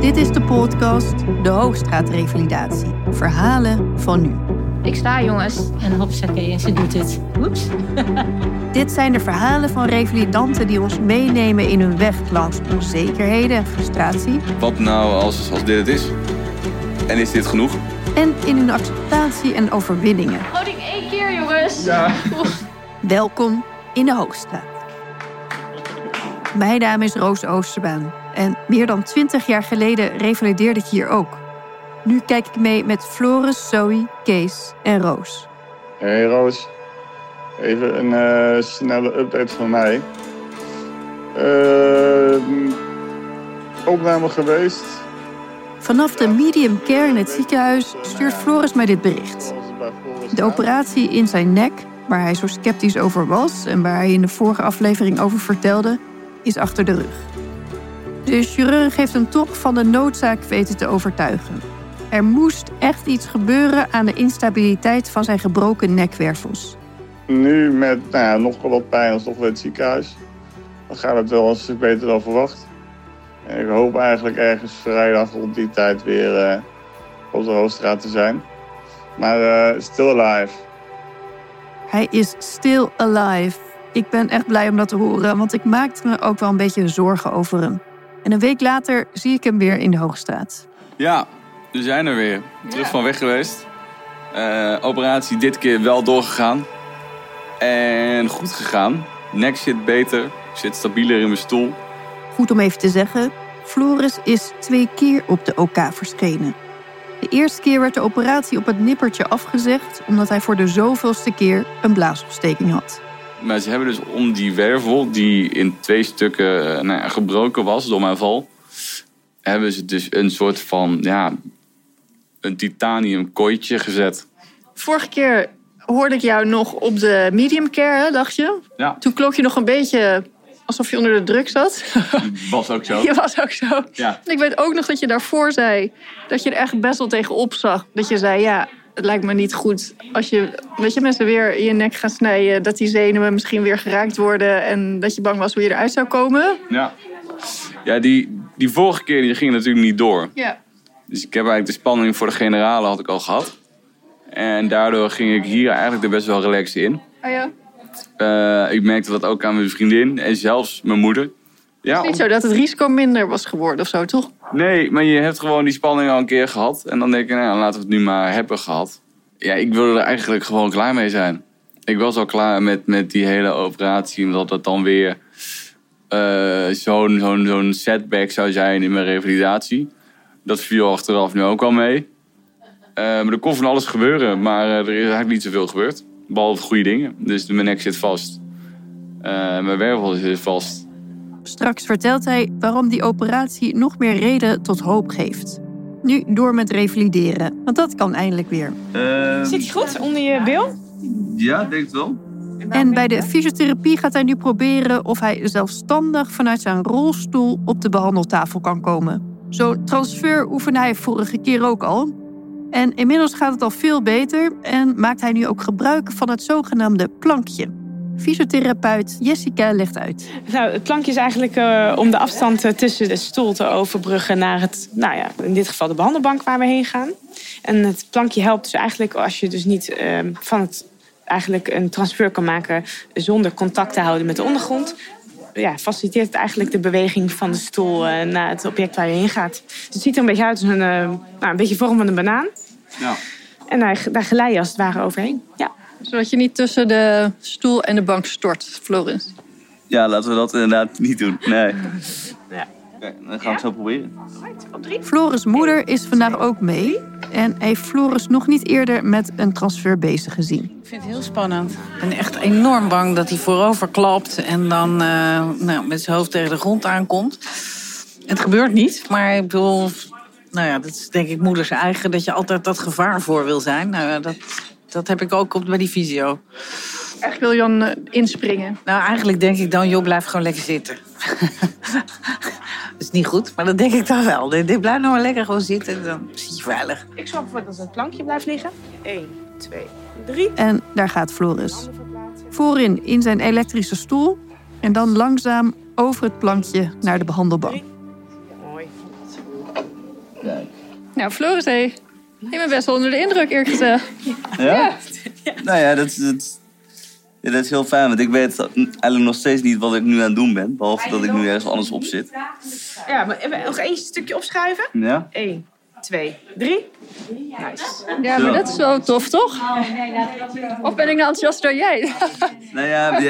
Dit is de podcast De Hoogstraatrevalidatie. Verhalen van nu. Ik sta, jongens. En hopsakee, en ze doet het. Oeps. Dit zijn de verhalen van revalidanten die ons meenemen in hun weg langs onzekerheden en frustratie. Wat nou als, als dit het is? En is dit genoeg? En in hun acceptatie en overwinningen. Houding één keer, jongens. Ja. Welkom in de Hoogstraat. Mijn naam is Roos Oosterbaan. En meer dan twintig jaar geleden revalideerde ik hier ook. Nu kijk ik mee met Floris, Zoe, Kees en Roos. Hey Roos, even een eh, snelle update van mij. Uh, opname geweest. Vanaf de medium care in het ziekenhuis stuurt Floris mij dit bericht. De operatie in zijn nek, waar hij zo sceptisch over was en waar hij in de vorige aflevering over vertelde, is achter de rug. De chirurg heeft hem toch van de noodzaak weten te overtuigen. Er moest echt iets gebeuren aan de instabiliteit van zijn gebroken nekwervels. Nu met nou ja, nog wel wat pijn als toch weer het ziekenhuis. Dan gaat het wel een stuk beter dan verwacht. En ik hoop eigenlijk ergens vrijdag rond die tijd weer uh, op de Hoofdstraat te zijn. Maar uh, still alive. Hij is still alive. Ik ben echt blij om dat te horen, want ik maakte me ook wel een beetje zorgen over hem. En een week later zie ik hem weer in de Hoogstraat. Ja, we zijn er weer. Terug ja. van weg geweest. Uh, operatie dit keer wel doorgegaan. En goed gegaan. Nek zit beter. Ik zit stabieler in mijn stoel. Goed om even te zeggen, Floris is twee keer op de OK verschenen. De eerste keer werd de operatie op het nippertje afgezegd... omdat hij voor de zoveelste keer een blaasontsteking had. Maar ze hebben dus om die wervel, die in twee stukken nou, gebroken was door mijn val... hebben ze dus een soort van, ja, een titanium kooitje gezet. Vorige keer hoorde ik jou nog op de medium care, dacht je? Ja. Toen klonk je nog een beetje alsof je onder de druk zat. Was ook zo. Je was ook zo. Ja. Ik weet ook nog dat je daarvoor zei dat je er echt best wel tegen opzag. Dat je zei, ja, het lijkt me niet goed als je, weet je, mensen weer in je nek gaan snijden. Dat die zenuwen misschien weer geraakt worden. En dat je bang was hoe je eruit zou komen. Ja, ja die, die vorige keer die ging natuurlijk niet door. Ja. Dus ik heb eigenlijk de spanning voor de generale had ik al gehad. En daardoor ging ik hier eigenlijk er best wel relaxed in. Oh ja? Uh, ik merkte dat ook aan mijn vriendin en zelfs mijn moeder. Ja, het is niet zo dat het risico minder was geworden of zo, toch? Nee, maar je hebt gewoon die spanning al een keer gehad. En dan denk je, nou, laten we het nu maar hebben gehad. Ja, ik wilde er eigenlijk gewoon klaar mee zijn. Ik was al klaar met, met die hele operatie. Omdat het dan weer uh, zo'n zo'n zo'n setback zou zijn in mijn revalidatie. Dat viel achteraf nu ook al mee. Uh, maar er kon van alles gebeuren. Maar er is eigenlijk niet zoveel gebeurd. Behalve goede dingen. Dus mijn nek zit vast. mijn wervel zit vast. Straks vertelt hij waarom die operatie nog meer reden tot hoop geeft. Nu door met revalideren, want dat kan eindelijk weer. Uh, Zit je goed onder je bil? Ja, denk het wel. En bij de fysiotherapie gaat hij nu proberen of hij zelfstandig vanuit zijn rolstoel op de behandeltafel kan komen. Zo'n transfer oefende hij vorige keer ook al. En inmiddels gaat het al veel beter en maakt hij nu ook gebruik van het zogenaamde plankje. Fysiotherapeut Jessica legt uit. Nou, het plankje is eigenlijk uh, om de afstand tussen de stoel te overbruggen naar het, nou ja, in dit geval de behandelbank waar we heen gaan. En het plankje helpt dus eigenlijk als je dus niet uh, van het eigenlijk een transfer kan maken zonder contact te houden met de ondergrond. Ja, faciliteert het eigenlijk de beweging van de stoel uh, naar het object waar je heen gaat. Dus het ziet er een beetje uit als een, nou, een beetje vorm van een banaan. Ja. En daar, daar glij je als het ware overheen. Ja. Zodat je niet tussen de stoel en de bank stort, Floris. Ja, laten we dat inderdaad niet doen. Nee. Ja. Okay, dan gaan we het zo proberen. Floris' moeder is vandaag ook mee. En heeft Floris nog niet eerder met een transfer bezig gezien. Ik vind het heel spannend. Ik ben echt enorm bang dat hij voorover klapt en dan uh, nou, met zijn hoofd tegen de grond aankomt. Het gebeurt niet, maar ik bedoel, nou ja, dat is denk ik moeders eigen dat je altijd dat gevaar voor wil zijn. Nou, ja, dat, dat heb ik ook op, bij die visio. Echt wil Jan uh, inspringen? Nou, eigenlijk denk ik dan, joh, blijf gewoon lekker zitten. Is niet goed, maar dat denk ik dan wel. Dit blijf nou maar lekker gewoon zitten, dan zit je veilig. Ik zorg ervoor dat het plankje blijft liggen. 1, 2, 3. En daar gaat Floris. Voorin in zijn elektrische stoel. En dan langzaam over het plankje naar de behandelbank. Mooi. Nou, Floris, hé. Ik ben best wel onder de indruk, eerlijk gezegd. Ja? Nou ja, dat, is- dat, is- ja, dat is heel fijn. Want ik weet eigenlijk nog steeds niet wat ik nu aan het doen ben. Behalve dat ik nu ergens anders op zit. Ja, maar even nog één stukje opschuiven. Ja? 1, 2, 3. Nice. Ja, maar dat is wel tof, toch? Of ben ik nou enthousiaster dan jij? Nou ja,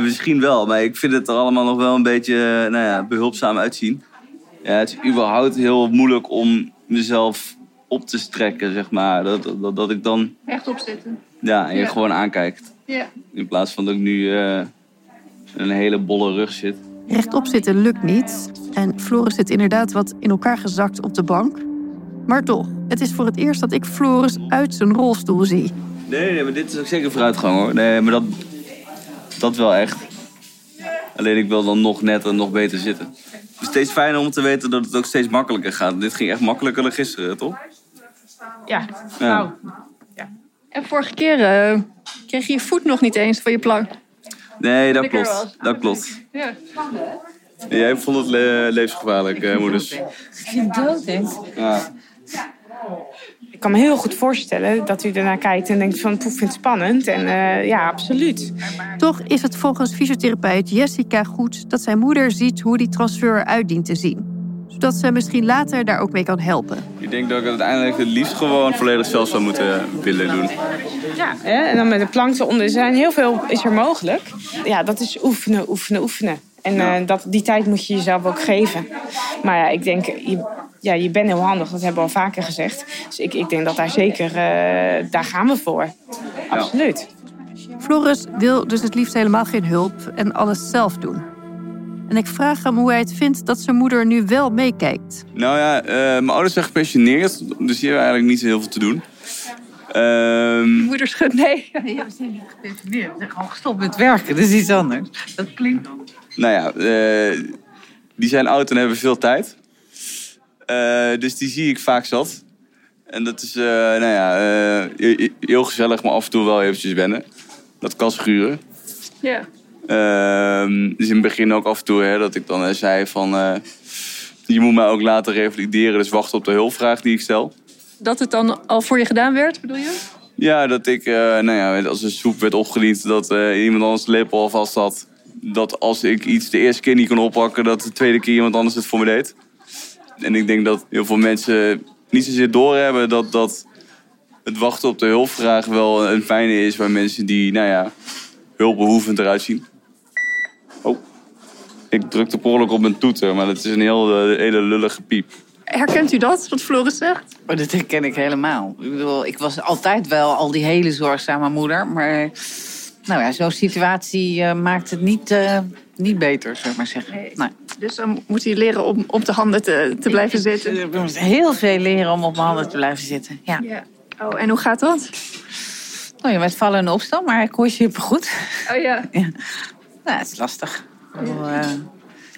misschien wel. Maar ik vind het er allemaal nog wel een beetje eh, nou ja, behulpzaam uitzien. Ja, het is überhaupt heel moeilijk om mezelf op te strekken, zeg maar. Dat, dat, dat ik dan Echt opzitten. ja, en je Ja. gewoon aankijkt. Ja. In plaats van dat ik nu eh, een hele bolle rug zit. Rechtop zitten lukt niet. En Floris zit inderdaad wat in elkaar gezakt op de bank. Maar toch, het is voor het eerst dat ik Floris uit zijn rolstoel zie. Nee, nee, maar dit is ook zeker vooruitgang hoor. Nee, maar dat, dat wel echt. Alleen ik wil dan nog netter, nog beter zitten. Het is steeds fijner om te weten dat het ook steeds makkelijker gaat. Dit ging echt makkelijker dan gisteren, toch? Ja. Ja. Nou, En vorige keer eh, kreeg je je voet nog niet eens van je plank. Nee, dat klopt. Dat klopt. Ja. Jij vond het le- levensgevaarlijk, eh, moeders. Ik vind het dood, denk Ja. ik kan me heel goed voorstellen dat u ernaar kijkt en denkt van poef, vind het spannend. En eh, ja, absoluut. Toch is het volgens fysiotherapeut Jessica goed dat zijn moeder ziet hoe die transfer eruit dient te zien. Zodat ze misschien later daar ook mee kan helpen. Ik denk dat ik het uiteindelijk het liefst gewoon volledig zelf zou moeten willen doen. Ja, hè? en dan met de plank eronder. Er zijn heel veel is er mogelijk. Ja, dat is oefenen, oefenen, oefenen. En eh, dat, die tijd moet je jezelf ook geven. Maar ja, ik denk, je, ja, je bent heel handig. Dat hebben we al vaker gezegd. Dus ik, ik denk dat daar zeker, eh, daar gaan we voor. Absoluut. Floris wil dus het liefst helemaal geen hulp en alles zelf doen. En ik vraag hem hoe hij het vindt dat zijn moeder nu wel meekijkt. Nou ja, eh, mijn ouders zijn gepensioneerd, dus die hebben eigenlijk niet zo heel veel te doen. Ehm, Moeder schudt nee. Nee, we zijn niet gepensioneerd. We zijn gewoon gestopt met werken. Dat is iets anders. Dat klinkt dan. nou ja, eh, die zijn oud en hebben veel tijd. Eh, dus die zie ik vaak zat. En dat is, eh, nou ja, eh, heel gezellig, maar af en toe wel eventjes wennen. Dat kan schuren. Ja. Ehm, dus in het begin ook af en toe hè, dat ik dan eh, zei van... eh, je moet mij ook laten revalideren, dus wacht op de hulpvraag die ik stel. Dat het dan al voor je gedaan werd, bedoel je? Ja, dat ik, eh, nou ja, als een soep werd opgediend, dat iemand anders de lepel al vast had. Dat als ik iets de eerste keer niet kon oppakken, dat de tweede keer iemand anders het voor me deed. En ik denk dat heel veel mensen niet zozeer doorhebben dat, dat het wachten op de hulpvraag wel een fijne is waar mensen die, nou ja, hulpbehoevend eruit zien. Ik drukte per ongeluk op mijn toeter, maar dat is een heel, eh, hele lullige piep. Herkent u dat, wat Floris zegt? Oh, dat herken ik helemaal. Ik bedoel, ik was altijd wel al die hele zorgzame moeder. Maar nou ja, zo'n situatie eh, maakt het niet, eh, niet beter, zou ik maar zeggen. Nee. Nee. Dus dan moet hij leren om op de handen te, te blijven zitten. Ik moet heel veel leren om op mijn handen te blijven zitten. Ja. Ja. Oh, en hoe gaat dat? Nou, ja, met vallen en opstaan, maar ik hoor je super goed. Oh ja. Nou, het is lastig. Ik bedoel, eh,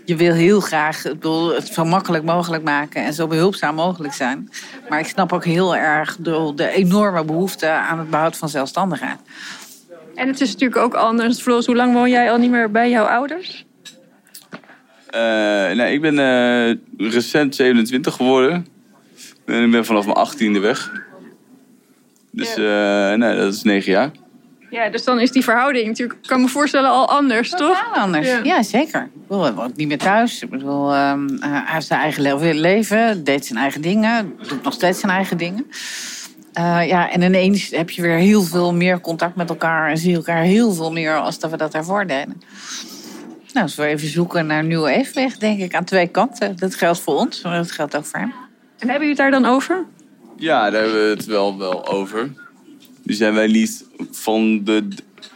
je wil heel graag ik bedoel, het zo makkelijk mogelijk maken en zo behulpzaam mogelijk zijn. Maar ik snap ook heel erg de, de enorme behoefte aan het behoud van zelfstandigheid. En het is natuurlijk ook anders. Floris, hoe lang woon jij al niet meer bij jouw ouders? Eh, nee, ik ben eh, recent 27 geworden. En ik ben vanaf mijn 18e weg. Dus eh, nee, dat is negen jaar. Ja, dus dan is die verhouding natuurlijk, ik kan me voorstellen, al anders, toch? Totaal anders. Ja. Ja, zeker. Ik bedoel, hij woont niet meer thuis. Ik bedoel, ehm, eh, hij heeft zijn eigen le- leven, deed zijn eigen dingen, doet nog steeds zijn eigen dingen. Eh, ja, en ineens heb je weer heel veel meer contact met elkaar en zie je elkaar heel veel meer als dat we dat daarvoor deden. Nou, dus we even zoeken naar een nieuwe evenwicht, denk ik, aan twee kanten. Dat geldt voor ons, maar dat geldt ook voor hem. En hebben jullie het daar dan over? Ja, daar hebben we het wel, wel over. Nu zijn wij niet van de,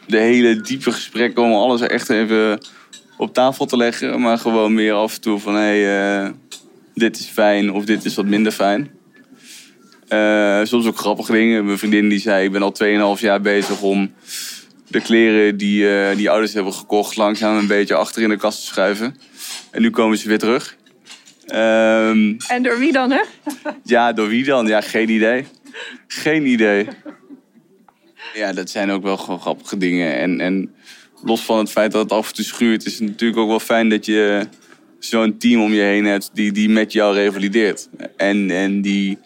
de hele diepe gesprekken om alles echt even op tafel te leggen. Maar gewoon meer af en toe van hé, hey, eh, dit is fijn of dit is wat minder fijn. Eh, soms ook grappige dingen. Mijn vriendin die zei, ik ben al 2,5 jaar bezig om de kleren die, eh, die ouders hebben gekocht langzaam een beetje achter in de kast te schuiven. En nu komen ze weer terug. Ehm, En door wie dan, hè? ja, door wie dan? Ja, geen idee. Geen idee. Ja, dat zijn ook wel gewoon grappige dingen. En, en los van het feit dat het af en toe schuurt, is het natuurlijk ook wel fijn dat je zo'n team om je heen hebt die, die met jou revalideert. En, en die,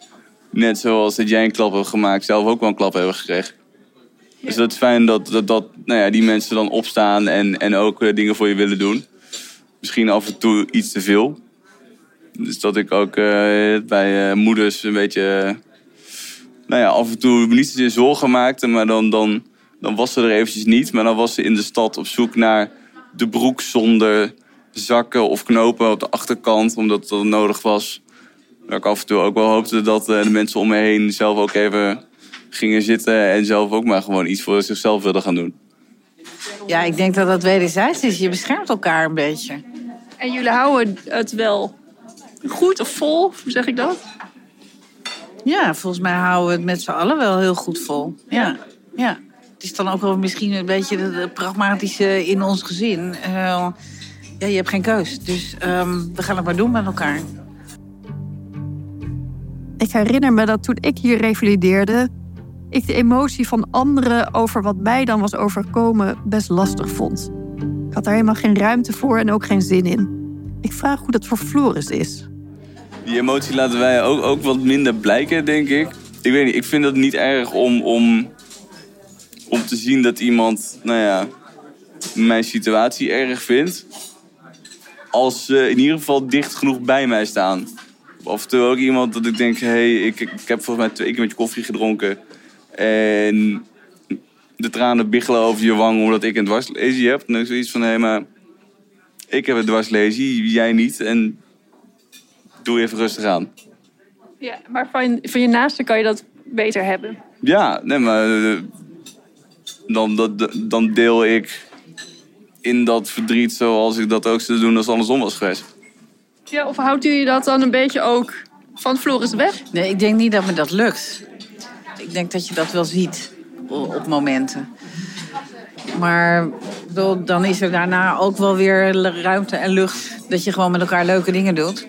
net zoals dat jij een klap hebt gemaakt, zelf ook wel een klap hebben gekregen. Dus dat is fijn dat, dat, dat nou ja, die mensen dan opstaan en, en ook eh, dingen voor je willen doen. Misschien af en toe iets te veel. Dus dat ik ook eh, bij eh, moeders een beetje, nou ja, af en toe niet zozeer zorgen maakte, maar dan, dan, dan was ze er eventjes niet. Maar dan was ze in de stad op zoek naar de broek zonder zakken of knopen op de achterkant, omdat dat nodig was. Dat ik af en toe ook wel hoopte dat eh, de mensen om me heen zelf ook even gingen zitten en zelf ook maar gewoon iets voor zichzelf wilden gaan doen. Ja, ik denk dat dat wederzijds is. Je beschermt elkaar een beetje. En jullie houden het wel goed of vol, hoe zeg ik dat? Ja, volgens mij houden we het met z'n allen wel heel goed vol. Ja, ja. Het is dan ook wel misschien een beetje de pragmatische in ons gezin. Eh, ja, je hebt geen keus. Dus ehm, we gaan het maar doen met elkaar. Ik herinner me dat toen ik hier revalideerde, ik de emotie van anderen over wat mij dan was overkomen best lastig vond. Ik had daar helemaal geen ruimte voor en ook geen zin in. Ik vraag hoe dat voor Floris is. Die emotie laten wij ook, ook wat minder blijken, denk ik. Ik weet niet, ik vind het niet erg om, om, om te zien dat iemand, nou ja, mijn situatie erg vindt. Als ze in ieder geval dicht genoeg bij mij staan. Toe ook iemand dat ik denk, hé, hey, ik, ik heb volgens mij twee keer met je koffie gedronken. En de tranen biggelen over je wang omdat ik een dwarslesie heb. Dan ik zoiets van, hé, maar ik heb een dwarslesie, jij niet. En doe even rustig aan. Ja, maar van, van je naaste kan je dat beter hebben. Ja, nee, maar eh, dan, dat, dan deel ik in dat verdriet zoals ik dat ook zou doen als het andersom was geweest. Ja, of houdt u je dat dan een beetje ook van Floris weg? Nee, ik denk niet dat me dat lukt. Ik denk dat je dat wel ziet op momenten. Maar dan is er daarna ook wel weer ruimte en lucht dat je gewoon met elkaar leuke dingen doet.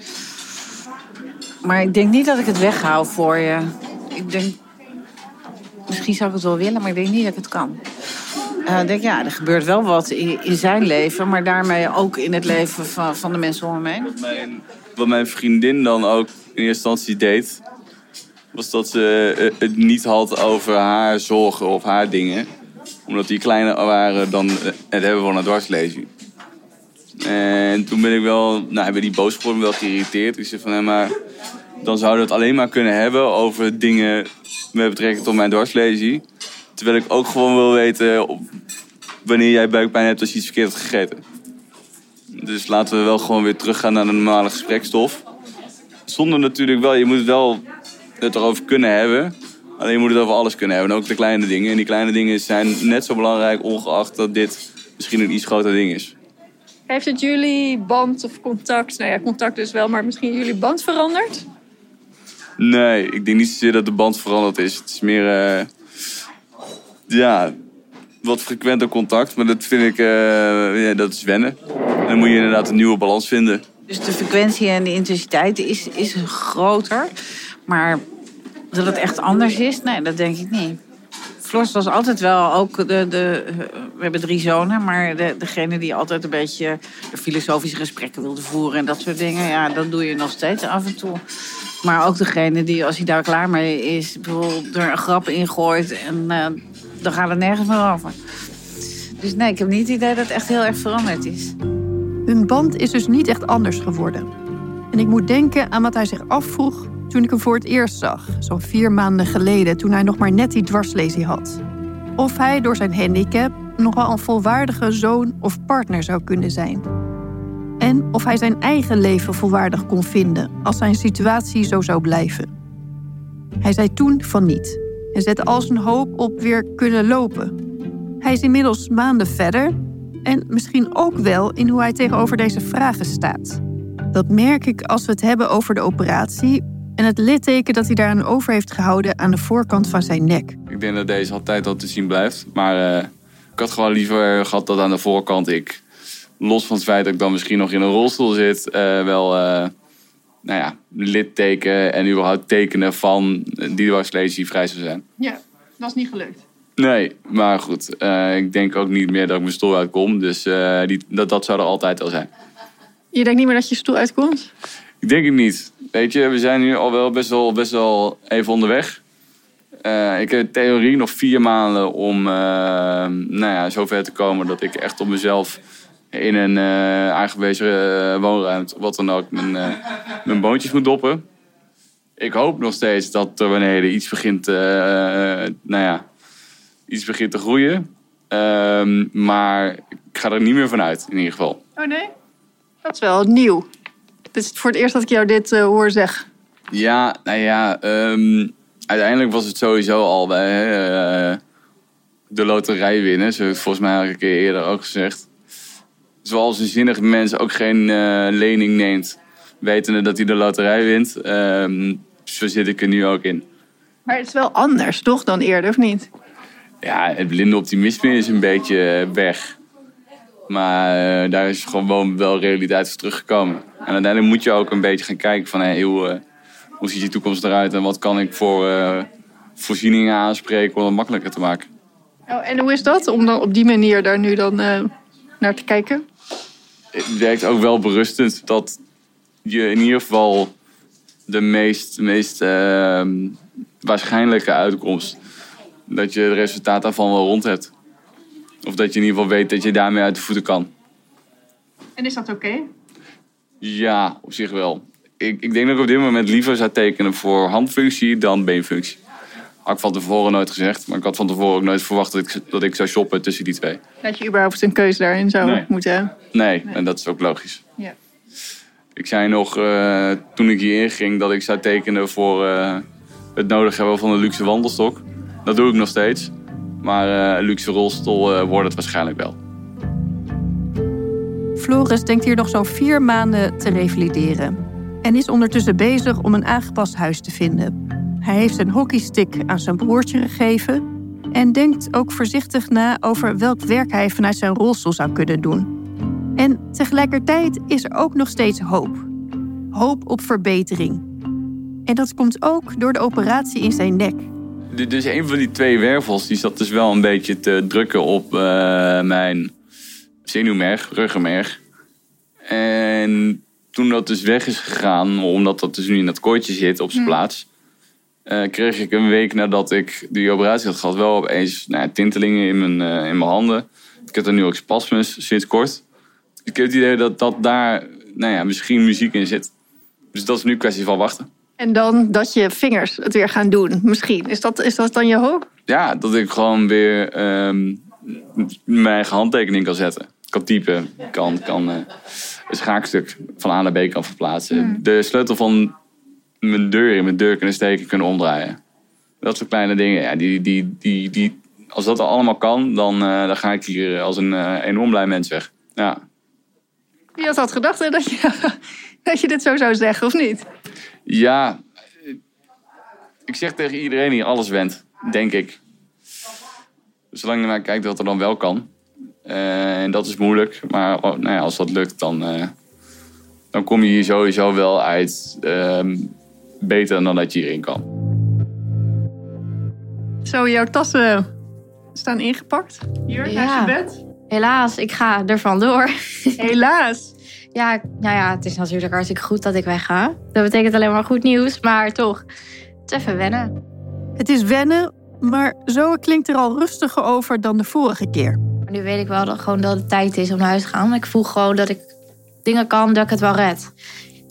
Maar ik denk niet dat ik het weghoud voor je. Ik denk, misschien zou ik het wel willen, maar ik denk niet dat ik het kan. Eh, ik denk, ja, er gebeurt wel wat in, in zijn leven, maar daarmee ook in het leven van, van de mensen om hem heen. Mijn, wat mijn vriendin dan ook in eerste instantie deed, was dat ze eh, het niet had over haar zorgen of haar dingen. Omdat die kleiner waren dan eh, het hebben van een dwarslesie. En toen ben ik wel, nou, ben die boos geworden, wel geïrriteerd. Ik zei van, hé, maar dan zouden we het alleen maar kunnen hebben over dingen met betrekking tot mijn dwarslesie. Terwijl ik ook gewoon wil weten wanneer jij buikpijn hebt als je iets verkeerd hebt gegeten. Dus laten we wel gewoon weer teruggaan naar de normale gesprekstof. Zonder natuurlijk wel, je moet het wel het erover kunnen hebben. Alleen je moet het over alles kunnen hebben. En ook de kleine dingen. En die kleine dingen zijn net zo belangrijk, ongeacht dat dit misschien een iets groter ding is. Heeft het jullie band of contact, nou ja, contact dus wel, maar misschien jullie band veranderd? Nee, ik denk niet zozeer dat de band veranderd is. Het is meer, eh, ja, wat frequenter contact. Maar dat vind ik, eh, ja, dat is wennen. En dan moet je inderdaad een nieuwe balans vinden. Dus de frequentie en de intensiteit is, is groter. Maar dat het echt anders is, nee, dat denk ik niet. Floris was altijd wel ook de, de... We hebben drie zonen, maar de, degene die altijd een beetje filosofische gesprekken wilde voeren en dat soort dingen. Ja, dat doe je nog steeds af en toe. Maar ook degene die, als hij daar klaar mee is, bijvoorbeeld er een grap in gooit en eh, dan gaat het nergens meer over. Dus nee, ik heb niet het idee dat het echt heel erg veranderd is. Hun band is dus niet echt anders geworden. En ik moet denken aan wat hij zich afvroeg toen ik hem voor het eerst zag, zo'n vier maanden geleden, toen hij nog maar net die dwarslesie had. Of hij door zijn handicap nog wel een volwaardige zoon of partner zou kunnen zijn. Of hij zijn eigen leven volwaardig kon vinden als zijn situatie zo zou blijven. Hij zei toen van niet en zette al zijn hoop op weer kunnen lopen. Hij is inmiddels maanden verder en misschien ook wel in hoe hij tegenover deze vragen staat. Dat merk ik als we het hebben over de operatie en het litteken dat hij daaraan over heeft gehouden aan de voorkant van zijn nek. Ik denk dat deze altijd al te zien blijft. Maar eh, ik had gewoon liever gehad dat aan de voorkant ik, los van het feit dat ik dan misschien nog in een rolstoel zit, eh, wel, eh, nou ja, litteken en überhaupt tekenen van die dwarslesie vrij zou zijn. Ja, dat is niet gelukt. Nee, maar goed. eh, ik denk ook niet meer dat ik mijn stoel uitkom. Dus eh, die, dat, dat zou er altijd al zijn. Je denkt niet meer dat je stoel uitkomt? Ik denk het niet. Weet je, we zijn nu al wel best wel, best wel even onderweg. Eh, ik heb in theorie nog vier maanden om eh, nou ja, zover te komen dat ik echt op mezelf in een eh, aangewezen eh, woonruimte, wat dan ook, mijn, eh, mijn boontjes moet doppen. Ik hoop nog steeds dat er beneden iets begint, nou ja, iets begint te groeien. Ehm, maar ik ga er niet meer vanuit, in ieder geval. Oh nee? Dat is wel nieuw. Dit is voor het eerst dat ik jou dit hoor zeggen. Ja, nou ja, ehm, uiteindelijk was het sowieso al bij de loterij winnen. Zo volgens mij al een keer eerder ook gezegd. Zoals een zinnig mens ook geen eh, lening neemt, wetende dat hij de loterij wint. ehm, zo zit ik er nu ook in. Maar het is wel anders, toch, dan eerder, of niet? Ja, het blinde optimisme is een beetje eh, weg. Maar eh, daar is gewoon wel realiteit voor teruggekomen. En uiteindelijk moet je ook een beetje gaan kijken van... Hey, hoe, hoe ziet je toekomst eruit en wat kan ik voor voorzieningen aanspreken om het makkelijker te maken. Oh, en hoe is dat, om dan op die manier daar nu dan naar te kijken? Het werkt ook wel berustend dat je in ieder geval de meest, meest ehm, waarschijnlijke uitkomst... dat je het resultaat daarvan wel rond hebt. Of dat je in ieder geval weet dat je daarmee uit de voeten kan. En is dat oké? Ja, op zich wel. Ik, ik denk dat ik op dit moment liever zou tekenen voor handfunctie dan beenfunctie. Had ik van tevoren nooit gezegd, maar ik had van tevoren ook nooit verwacht dat ik, dat ik zou shoppen tussen die twee. Dat je überhaupt een keuze daarin zou Nee. moeten hebben. Nee, en dat is ook logisch. Ja. Ik zei nog eh, toen ik hierin ging dat ik zou tekenen voor eh, het nodig hebben van een luxe wandelstok. Dat doe ik nog steeds. Maar eh, een luxe rolstoel eh, wordt het waarschijnlijk wel. Floris denkt hier nog zo'n vier maanden te revalideren. En is ondertussen bezig om een aangepast huis te vinden. Hij heeft zijn hockeystick aan zijn broertje gegeven. En denkt ook voorzichtig na over welk werk hij vanuit zijn rolstoel zou kunnen doen. En tegelijkertijd is er ook nog steeds hoop. Hoop op verbetering. En dat komt ook door de operatie in zijn nek. Du- Dus een van die twee wervels die zat dus wel een beetje te drukken op eh, mijn zenuwmerg, ruggenmerg. En toen dat dus weg is gegaan, omdat dat dus nu in dat kooitje zit op zijn plaats, eh, kreeg ik een week nadat ik die operatie had gehad wel opeens nou, tintelingen in mijn, eh, in mijn handen. Ik heb er nu ook spasmus sinds kort. Ik heb het idee dat, dat daar nou ja, misschien muziek in zit. Dus dat is nu een kwestie van wachten. En dan dat je vingers het weer gaan doen, misschien. Is dat, is dat dan je hoop? ja, dat ik gewoon weer ehm, mijn eigen handtekening kan zetten. Kan typen, kan, kan eh, een schaakstuk van A naar B kan verplaatsen. De sleutel van mijn deur in mijn deur kunnen steken, kunnen omdraaien. Dat soort kleine dingen, ja, die, die, die, die, als dat allemaal kan, dan, eh, dan ga ik hier als een eh, enorm blij mens weg. Ja. Wie had dat gedacht hè, dat je, dat je dit zo zou zeggen, of niet? Ja, eh, ik zeg tegen iedereen die alles went, denk ik. Zolang je naar kijkt dat er dan wel kan. Eh, en dat is moeilijk, maar oh, nou ja, als dat lukt, dan, eh, dan kom je hier sowieso wel uit ehm, beter dan dat je hierin kan. Zo, jouw tassen staan ingepakt. Hier, Ja. naast je bed. Helaas, ik ga er vandoor. Helaas. Ja, nou ja, het is natuurlijk hartstikke goed dat ik wegga. Dat betekent alleen maar goed nieuws, maar toch, het is even wennen. Het is wennen, maar zo klinkt er al rustiger over dan de vorige keer. Nu weet ik wel dat, gewoon dat het tijd is om naar huis te gaan. Ik voel gewoon dat ik dingen kan, dat ik het wel red.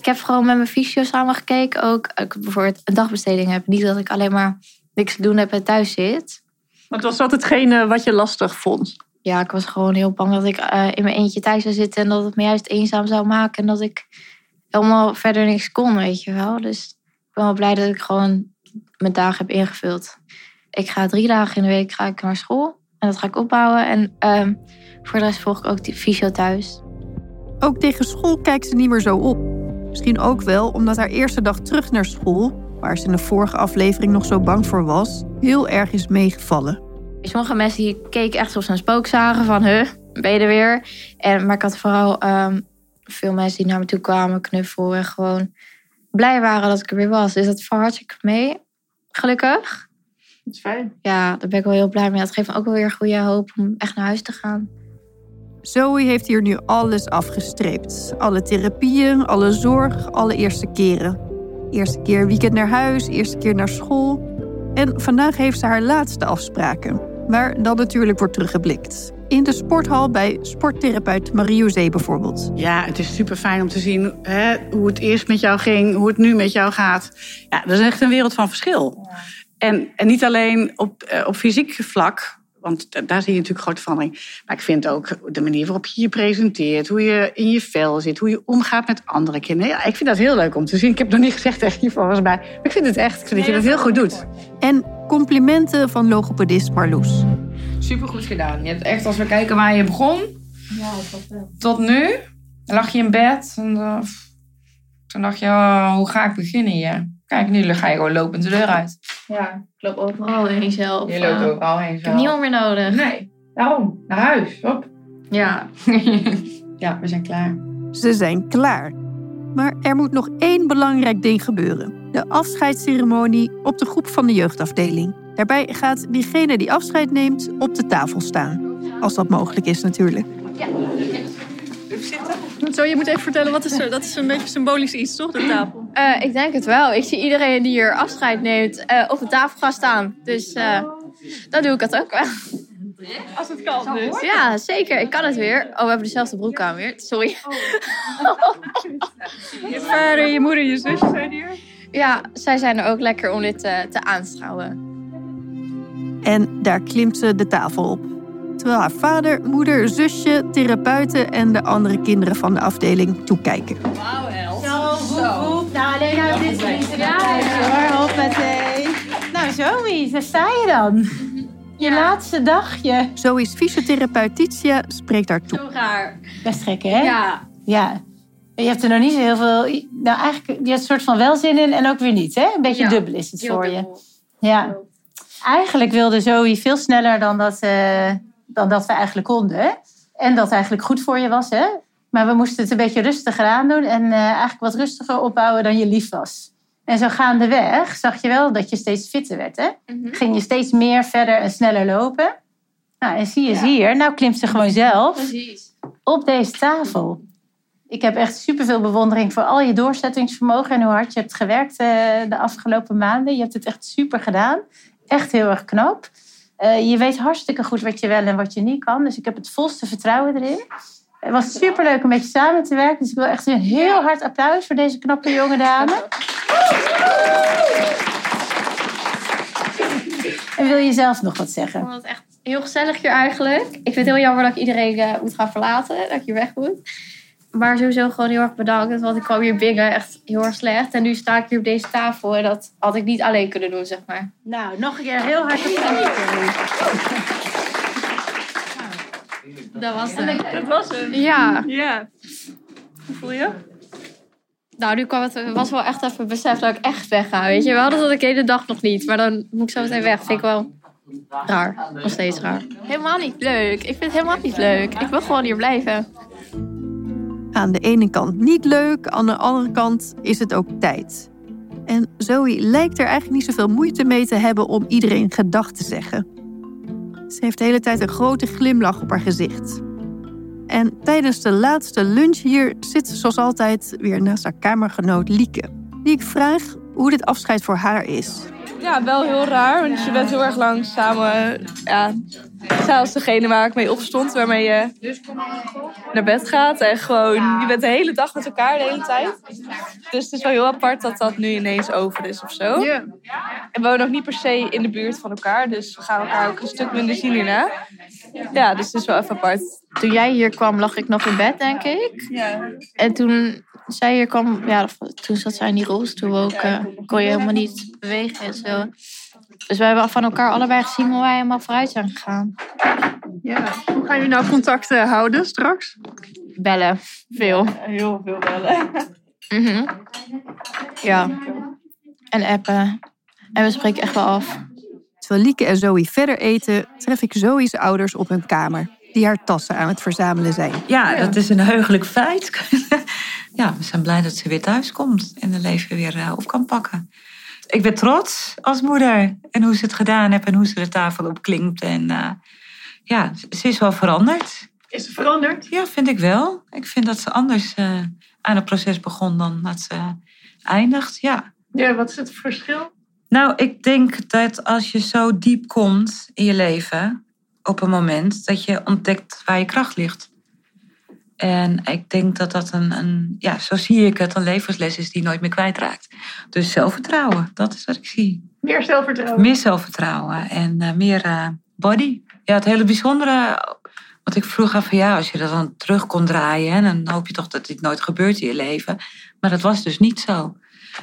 Ik heb gewoon met mijn fysio samen gekeken. Ook ik bijvoorbeeld een dagbesteding heb. Niet dat ik alleen maar niks te doen heb en thuis zit. Want was dat hetgene wat je lastig vond? Ja, ik was gewoon heel bang dat ik eh, in mijn eentje thuis zou zitten... en dat het me juist eenzaam zou maken... en dat ik helemaal verder niks kon, weet je wel. Dus ik ben wel blij dat ik gewoon mijn dagen heb ingevuld. Ik ga drie dagen in de week ga ik naar school. En dat ga ik opbouwen. En ehm, voor de rest volg ik ook die fysio thuis. Ook tegen school kijkt ze niet meer zo op. Misschien ook wel omdat haar eerste dag terug naar school, waar ze in de vorige aflevering nog zo bang voor was, heel erg is meegevallen. Sommige mensen die keken echt ze een spook zagen van... Huh, ben je er weer? En, maar ik had vooral ehm, veel mensen die naar me toe kwamen, knuffel... en gewoon blij waren dat ik er weer was. Dus dat valt hartstikke mee, gelukkig. Dat is fijn. Ja, daar ben ik wel heel blij mee. Dat geeft me ook wel weer goede hoop om echt naar huis te gaan. Zoe heeft hier nu alles afgestreept. Alle therapieën, alle zorg, alle eerste keren. Eerste keer weekend naar huis, eerste keer naar school. En vandaag heeft ze haar laatste afspraken. Waar dan natuurlijk wordt teruggeblikt. In de sporthal bij sporttherapeut Marie-José bijvoorbeeld. Ja, het is super fijn om te zien hè, hoe het eerst met jou ging, hoe het nu met jou gaat. Ja, dat is echt een wereld van verschil. En, en niet alleen op, eh, op fysiek vlak, want da- daar zie je natuurlijk grote verandering. Maar ik vind ook de manier waarop je je presenteert, hoe je in je vel zit, hoe je omgaat met andere kinderen. Ja, ik vind dat heel leuk om te zien. Ik heb het nog niet gezegd tegen je volgens mij. Maar ik vind het echt, ik vind dat je dat heel goed doet. En complimenten van logopedist Marloes. Supergoed gedaan. Je hebt echt, als we kijken waar je begon, tot nu, lag je in bed. En, eh, toen dacht je, oh, hoe ga ik beginnen hier? Kijk, nu ga je gewoon lopend de deur uit. Ja, ik loop overal heen zelf. Je loopt Eh, overal heen Ik heb niemand meer nodig. Nee, daarom. Naar huis. Hop. Ja. ja, we zijn klaar. Ze zijn klaar. Maar er moet nog één belangrijk ding gebeuren. De afscheidsceremonie op de groep van de jeugdafdeling. Daarbij gaat diegene die afscheid neemt op de tafel staan. Als dat mogelijk is natuurlijk. Zo, je moet even vertellen, wat is er? Dat is een beetje symbolisch iets, toch, de tafel? Eh, ik denk het wel. Ik zie iedereen die hier afscheid neemt eh, op de tafel gaan staan. Dus eh, dan doe ik dat ook wel. Als het kan, dus. Ja, zeker. Ik kan het weer. Oh, we hebben dezelfde broek aan weer. Sorry. Je vader, je moeder, je zus zijn hier. Ja, zij zijn er ook lekker om dit eh, te aanschouwen. En daar klimt ze de tafel op. Terwijl haar vader, moeder, zusje, therapeuten en de andere kinderen van de afdeling toekijken. Nou, alleen nou dit niet. Ja, hoor, hoppatee. Nou, Zoe, daar sta je dan. Je laatste dagje. Zo is fysiotherapeut Titia spreekt haar toe. Zo raar. Best gek, hè? Ja. Ja. Je hebt er nog niet zo heel veel... Nou, eigenlijk, je hebt een soort van wel zin in en ook weer niet, hè? Een beetje Ja, dubbel is het heel voor dubbel. je. Ja. Eigenlijk wilde Zoe veel sneller dan dat, eh, dan dat we eigenlijk konden. En dat eigenlijk goed voor je was, hè? Maar we moesten het een beetje rustiger aandoen en eh, eigenlijk wat rustiger opbouwen dan je lief was. En zo gaandeweg zag je wel dat je steeds fitter werd, hè? Ging je steeds meer verder en sneller lopen. Nou, en zie je hier. Nou klimt ze gewoon zelf Precies. op deze tafel. Ik heb echt superveel bewondering voor al je doorzettingsvermogen en hoe hard je hebt gewerkt eh, de afgelopen maanden. Je hebt het echt super gedaan. Echt heel erg knap. Eh, je weet hartstikke goed wat je wel en wat je niet kan. Dus ik heb het volste vertrouwen erin. Het was superleuk om met je samen te werken. Dus ik wil echt een heel hard applaus voor deze knappe jonge dame. En wil je zelf nog wat Ik zeggen? vond het echt heel gezellig hier eigenlijk. Ik vind het heel jammer dat ik iedereen eh, moet gaan verlaten. Dat ik hier weg moet. Maar sowieso gewoon heel erg bedankt. Want ik kwam hier binnen echt heel erg slecht. En nu sta ik hier op deze tafel. En dat had ik niet alleen kunnen doen, zeg maar. Nou, nog een keer heel hard applaus. Dat was het. Dat was het. Ja. Ja. Hoe voel je? Nou, nu kwam het, was wel echt even besef dat ik echt weg ga. Weet je, we hadden dat de hele dag nog niet. Maar dan moet ik zo meteen weg. Vind ik wel raar. Nog steeds raar. Helemaal niet leuk. Ik vind het helemaal niet leuk. Ik wil gewoon hier blijven. Aan de ene kant niet leuk, aan de andere kant is het ook tijd. En Zoe lijkt er eigenlijk niet zoveel moeite mee te hebben om iedereen gedag te zeggen. Ze heeft de hele tijd een grote glimlach op haar gezicht. En tijdens de laatste lunch hier zit ze zoals altijd weer naast haar kamergenoot Lieke. Die ik vraag hoe dit afscheid voor haar is. Ja, wel heel raar, want je bent heel erg lang samen. Ja, als degene waar ik mee opstond, waarmee je naar bed gaat. En gewoon, je bent de hele dag met elkaar de hele tijd. Dus het is wel heel apart dat dat nu ineens over is of zo. Ja. En we wonen ook niet per se in de buurt van elkaar, dus we gaan elkaar ook een stuk minder zien hierna. Ja, dus het is wel even apart. Toen jij hier kwam, lag ik nog in bed, denk ik. Ja. En toen zij hier kwam, ja, toen zat zij in die rolstoel ook. eh, kon je helemaal niet bewegen en zo. Dus wij hebben van elkaar allebei gezien hoe wij helemaal vooruit zijn gegaan. ja. Hoe gaan jullie nou contact houden straks? Bellen, veel. Heel veel bellen. Mhm. Ja. En appen. En we spreken echt wel af. Terwijl Lieke en Zoe verder eten, tref ik Zoe's ouders op hun kamer. Die haar tassen aan het verzamelen zijn. Ja, dat is een heugelijk feit. ja, we zijn blij dat ze weer thuis komt en het leven weer eh, op kan pakken. ik ben trots als moeder. En hoe ze het gedaan heeft en hoe ze de tafel op klinkt. En eh, ja, ze is wel veranderd. Is ze veranderd? Ja, vind ik wel. Ik vind dat ze anders eh, aan het proces begon dan dat ze eindigt. Ja. Ja, wat is het verschil? Nou, ik denk dat als je zo diep komt in je leven, op een moment, dat je ontdekt waar je kracht ligt. En ik denk dat dat een, een ja, zo zie ik het, een levensles is die nooit meer kwijtraakt. Dus zelfvertrouwen, dat is wat ik zie. Meer zelfvertrouwen. Meer zelfvertrouwen en eh, meer eh, body. Ja, het hele bijzondere, wat ik vroeg af van ja, als je dat dan terug kon draaien, dan hoop je toch dat dit nooit gebeurt in je leven. Maar dat was dus niet zo.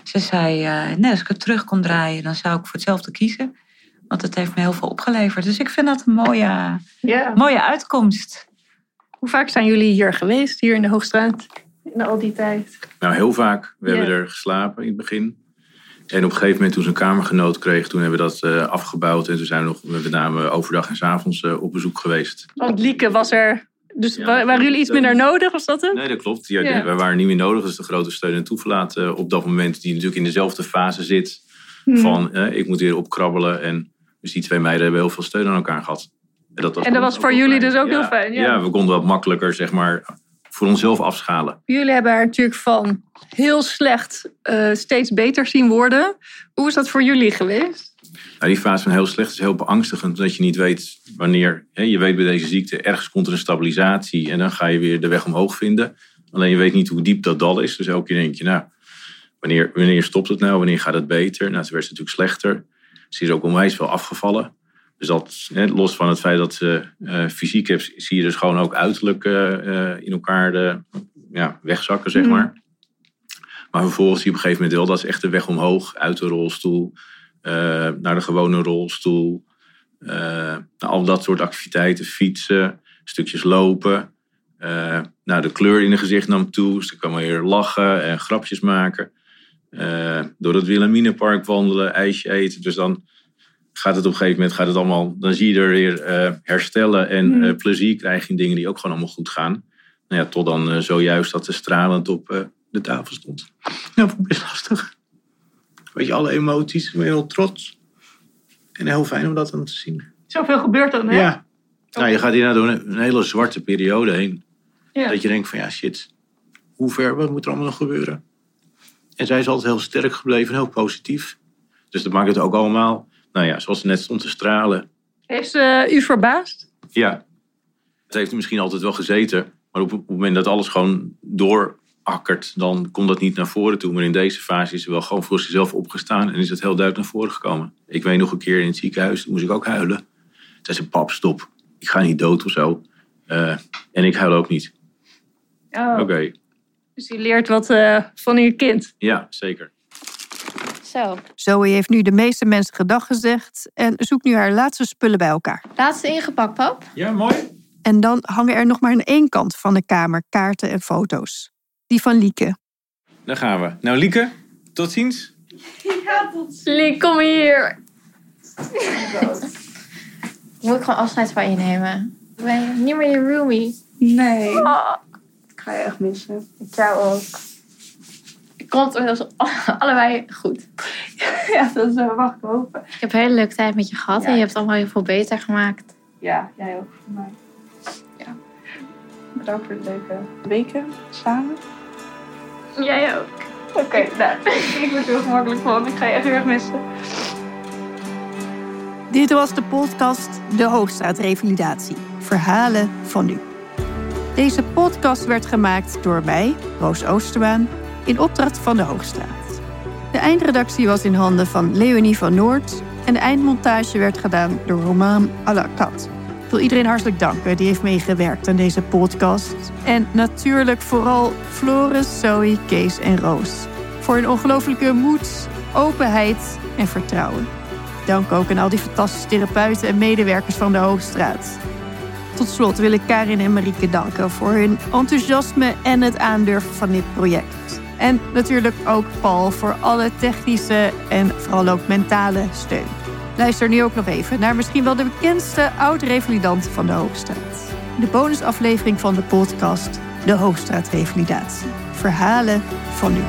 Ze zei, eh, nee, als ik het terug kon draaien, dan zou ik voor hetzelfde kiezen. Want het heeft me heel veel opgeleverd. Dus ik vind dat een mooie, Ja. mooie uitkomst. Hoe vaak zijn jullie hier geweest, hier in de Hoogstraat? In al die tijd. Nou, heel vaak. We Ja. hebben er geslapen in het begin. En op een gegeven moment toen ze een kamergenoot kreeg, toen hebben we dat eh, afgebouwd. En toen zijn we nog met name overdag en s avonds eh, op bezoek geweest. Want Lieke was er. Dus wa- waren jullie iets minder nodig, was dat het? Nee, dat klopt. Ja, Ja. Wij waren niet meer nodig. Dat is de grote steun en toeverlaat eh, op dat moment. Die natuurlijk in dezelfde fase zit. Mhm. Van eh, ik moet weer opkrabbelen. En dus die twee meiden hebben heel veel steun aan elkaar gehad. En dat was, En dat was voor jullie dus ook heel fijn. Ja. ja. we konden wat makkelijker zeg maar voor onszelf afschalen. Jullie hebben haar natuurlijk van heel slecht eh, steeds beter zien worden. Hoe is dat voor jullie geweest? Nou, die fase van heel slecht is heel beangstigend, omdat je niet weet wanneer. Hè, je weet bij deze ziekte, ergens komt er een stabilisatie en dan ga je weer de weg omhoog vinden. Alleen je weet niet hoe diep dat dal is. Dus elke keer denk je, nou, wanneer, wanneer stopt het nou? Wanneer gaat het beter? Nou, toen werd ze natuurlijk slechter. Ze is ook onwijs wel afgevallen. Dus dat, hè, los van het feit dat ze eh, fysiek heeft, zie je dus gewoon ook uiterlijk eh, eh, in elkaar de, ja, wegzakken, zeg Mhm. maar. Maar vervolgens zie je op een gegeven moment wel dat is echt de weg omhoog, uit de rolstoel, naar de gewone rolstoel. naar al dat soort activiteiten, fietsen, stukjes lopen. Nou, de kleur in het gezicht nam toe, dus dan kan weer lachen en grapjes maken. Eh, door het Wilhelminapark wandelen, ijsje eten. Dus dan gaat het op een gegeven moment, gaat het allemaal, dan zie je er weer eh, herstellen en Mhm. eh, plezier krijgen in dingen die ook gewoon allemaal goed gaan. Nou ja, tot dan zojuist dat ze stralend op eh, de tafel stond. Ja, vond ik best lastig. Weet je, alle emoties, ik ben heel trots. En heel fijn om dat dan te zien. Zoveel gebeurt dan, hè? Ja. Nou, je gaat hier door een, een hele zwarte periode heen. Ja. Dat je denkt van ja, shit. Hoe ver, wat moet er allemaal nog gebeuren? En zij is altijd heel sterk gebleven en heel positief. Dus dat maakt het ook allemaal, nou ja, zoals ze net stond te stralen. Heeft ze u verbaasd? Ja, het heeft misschien altijd wel gezeten. Maar op het moment dat alles gewoon doorakkert, dan komt dat niet naar voren toe. Maar in deze fase is ze wel gewoon voor zichzelf opgestaan en is het heel duidelijk naar voren gekomen. Ik weet nog een keer in het ziekenhuis, toen moest ik ook huilen. Toen zei ze, pap, stop. Ik ga niet dood of zo. Eh, en ik huil ook niet. Oh. Oké, Dus u leert wat eh, van uw kind. ja, zeker. Zo. Zoe heeft nu de meeste mensen gedag gezegd en zoekt nu haar laatste spullen bij elkaar. Laatste ingepakt, pap. Ja, mooi. En dan hangen er nog maar aan één kant van de kamer kaarten en foto's. Die van Lieke. Daar gaan we. Nou, Lieke, tot ziens. Ja, tot Liek, kom hier. Moet ik gewoon afscheid van je nemen? Ik ben niet meer je roomie. Nee. Ik ga je echt missen. Ik jou ook. Het komt dus allebei goed. Ja, dat uh, mag ik hopen. Ik heb een hele leuke tijd met je gehad en je hebt het allemaal heel veel beter gemaakt. Ja, jij ook voor mij. Ja. Bedankt voor de leuke weken samen. Jij ook. Oké, nou, ik word er heel gemakkelijk van. Ik ga je echt heel erg missen. Dit was de podcast De Hoogstraat Revalidatie. Verhalen van nu. Deze podcast werd gemaakt door mij, Roos Oosterbaan, in opdracht van de Hoogstraat. De eindredactie was in handen van Leonie van Noord en de eindmontage werd gedaan door Romaan Alakat. Ik wil iedereen hartelijk danken die heeft meegewerkt aan deze podcast. En natuurlijk vooral Floris, Zoe, Kees en Roos. Voor hun ongelofelijke moed, openheid en vertrouwen. Dank ook aan al die fantastische therapeuten en medewerkers van de Hoogstraat. Tot slot wil ik Karin en Marieke danken voor hun enthousiasme en het aandurven van dit project. En natuurlijk ook Paul voor alle technische en vooral ook mentale steun. Luister nu ook nog even naar misschien wel de bekendste oud-revalidant van de Hoogstraat. De bonusaflevering van de podcast De Hoogstraat Revalidatie. Verhalen van nu.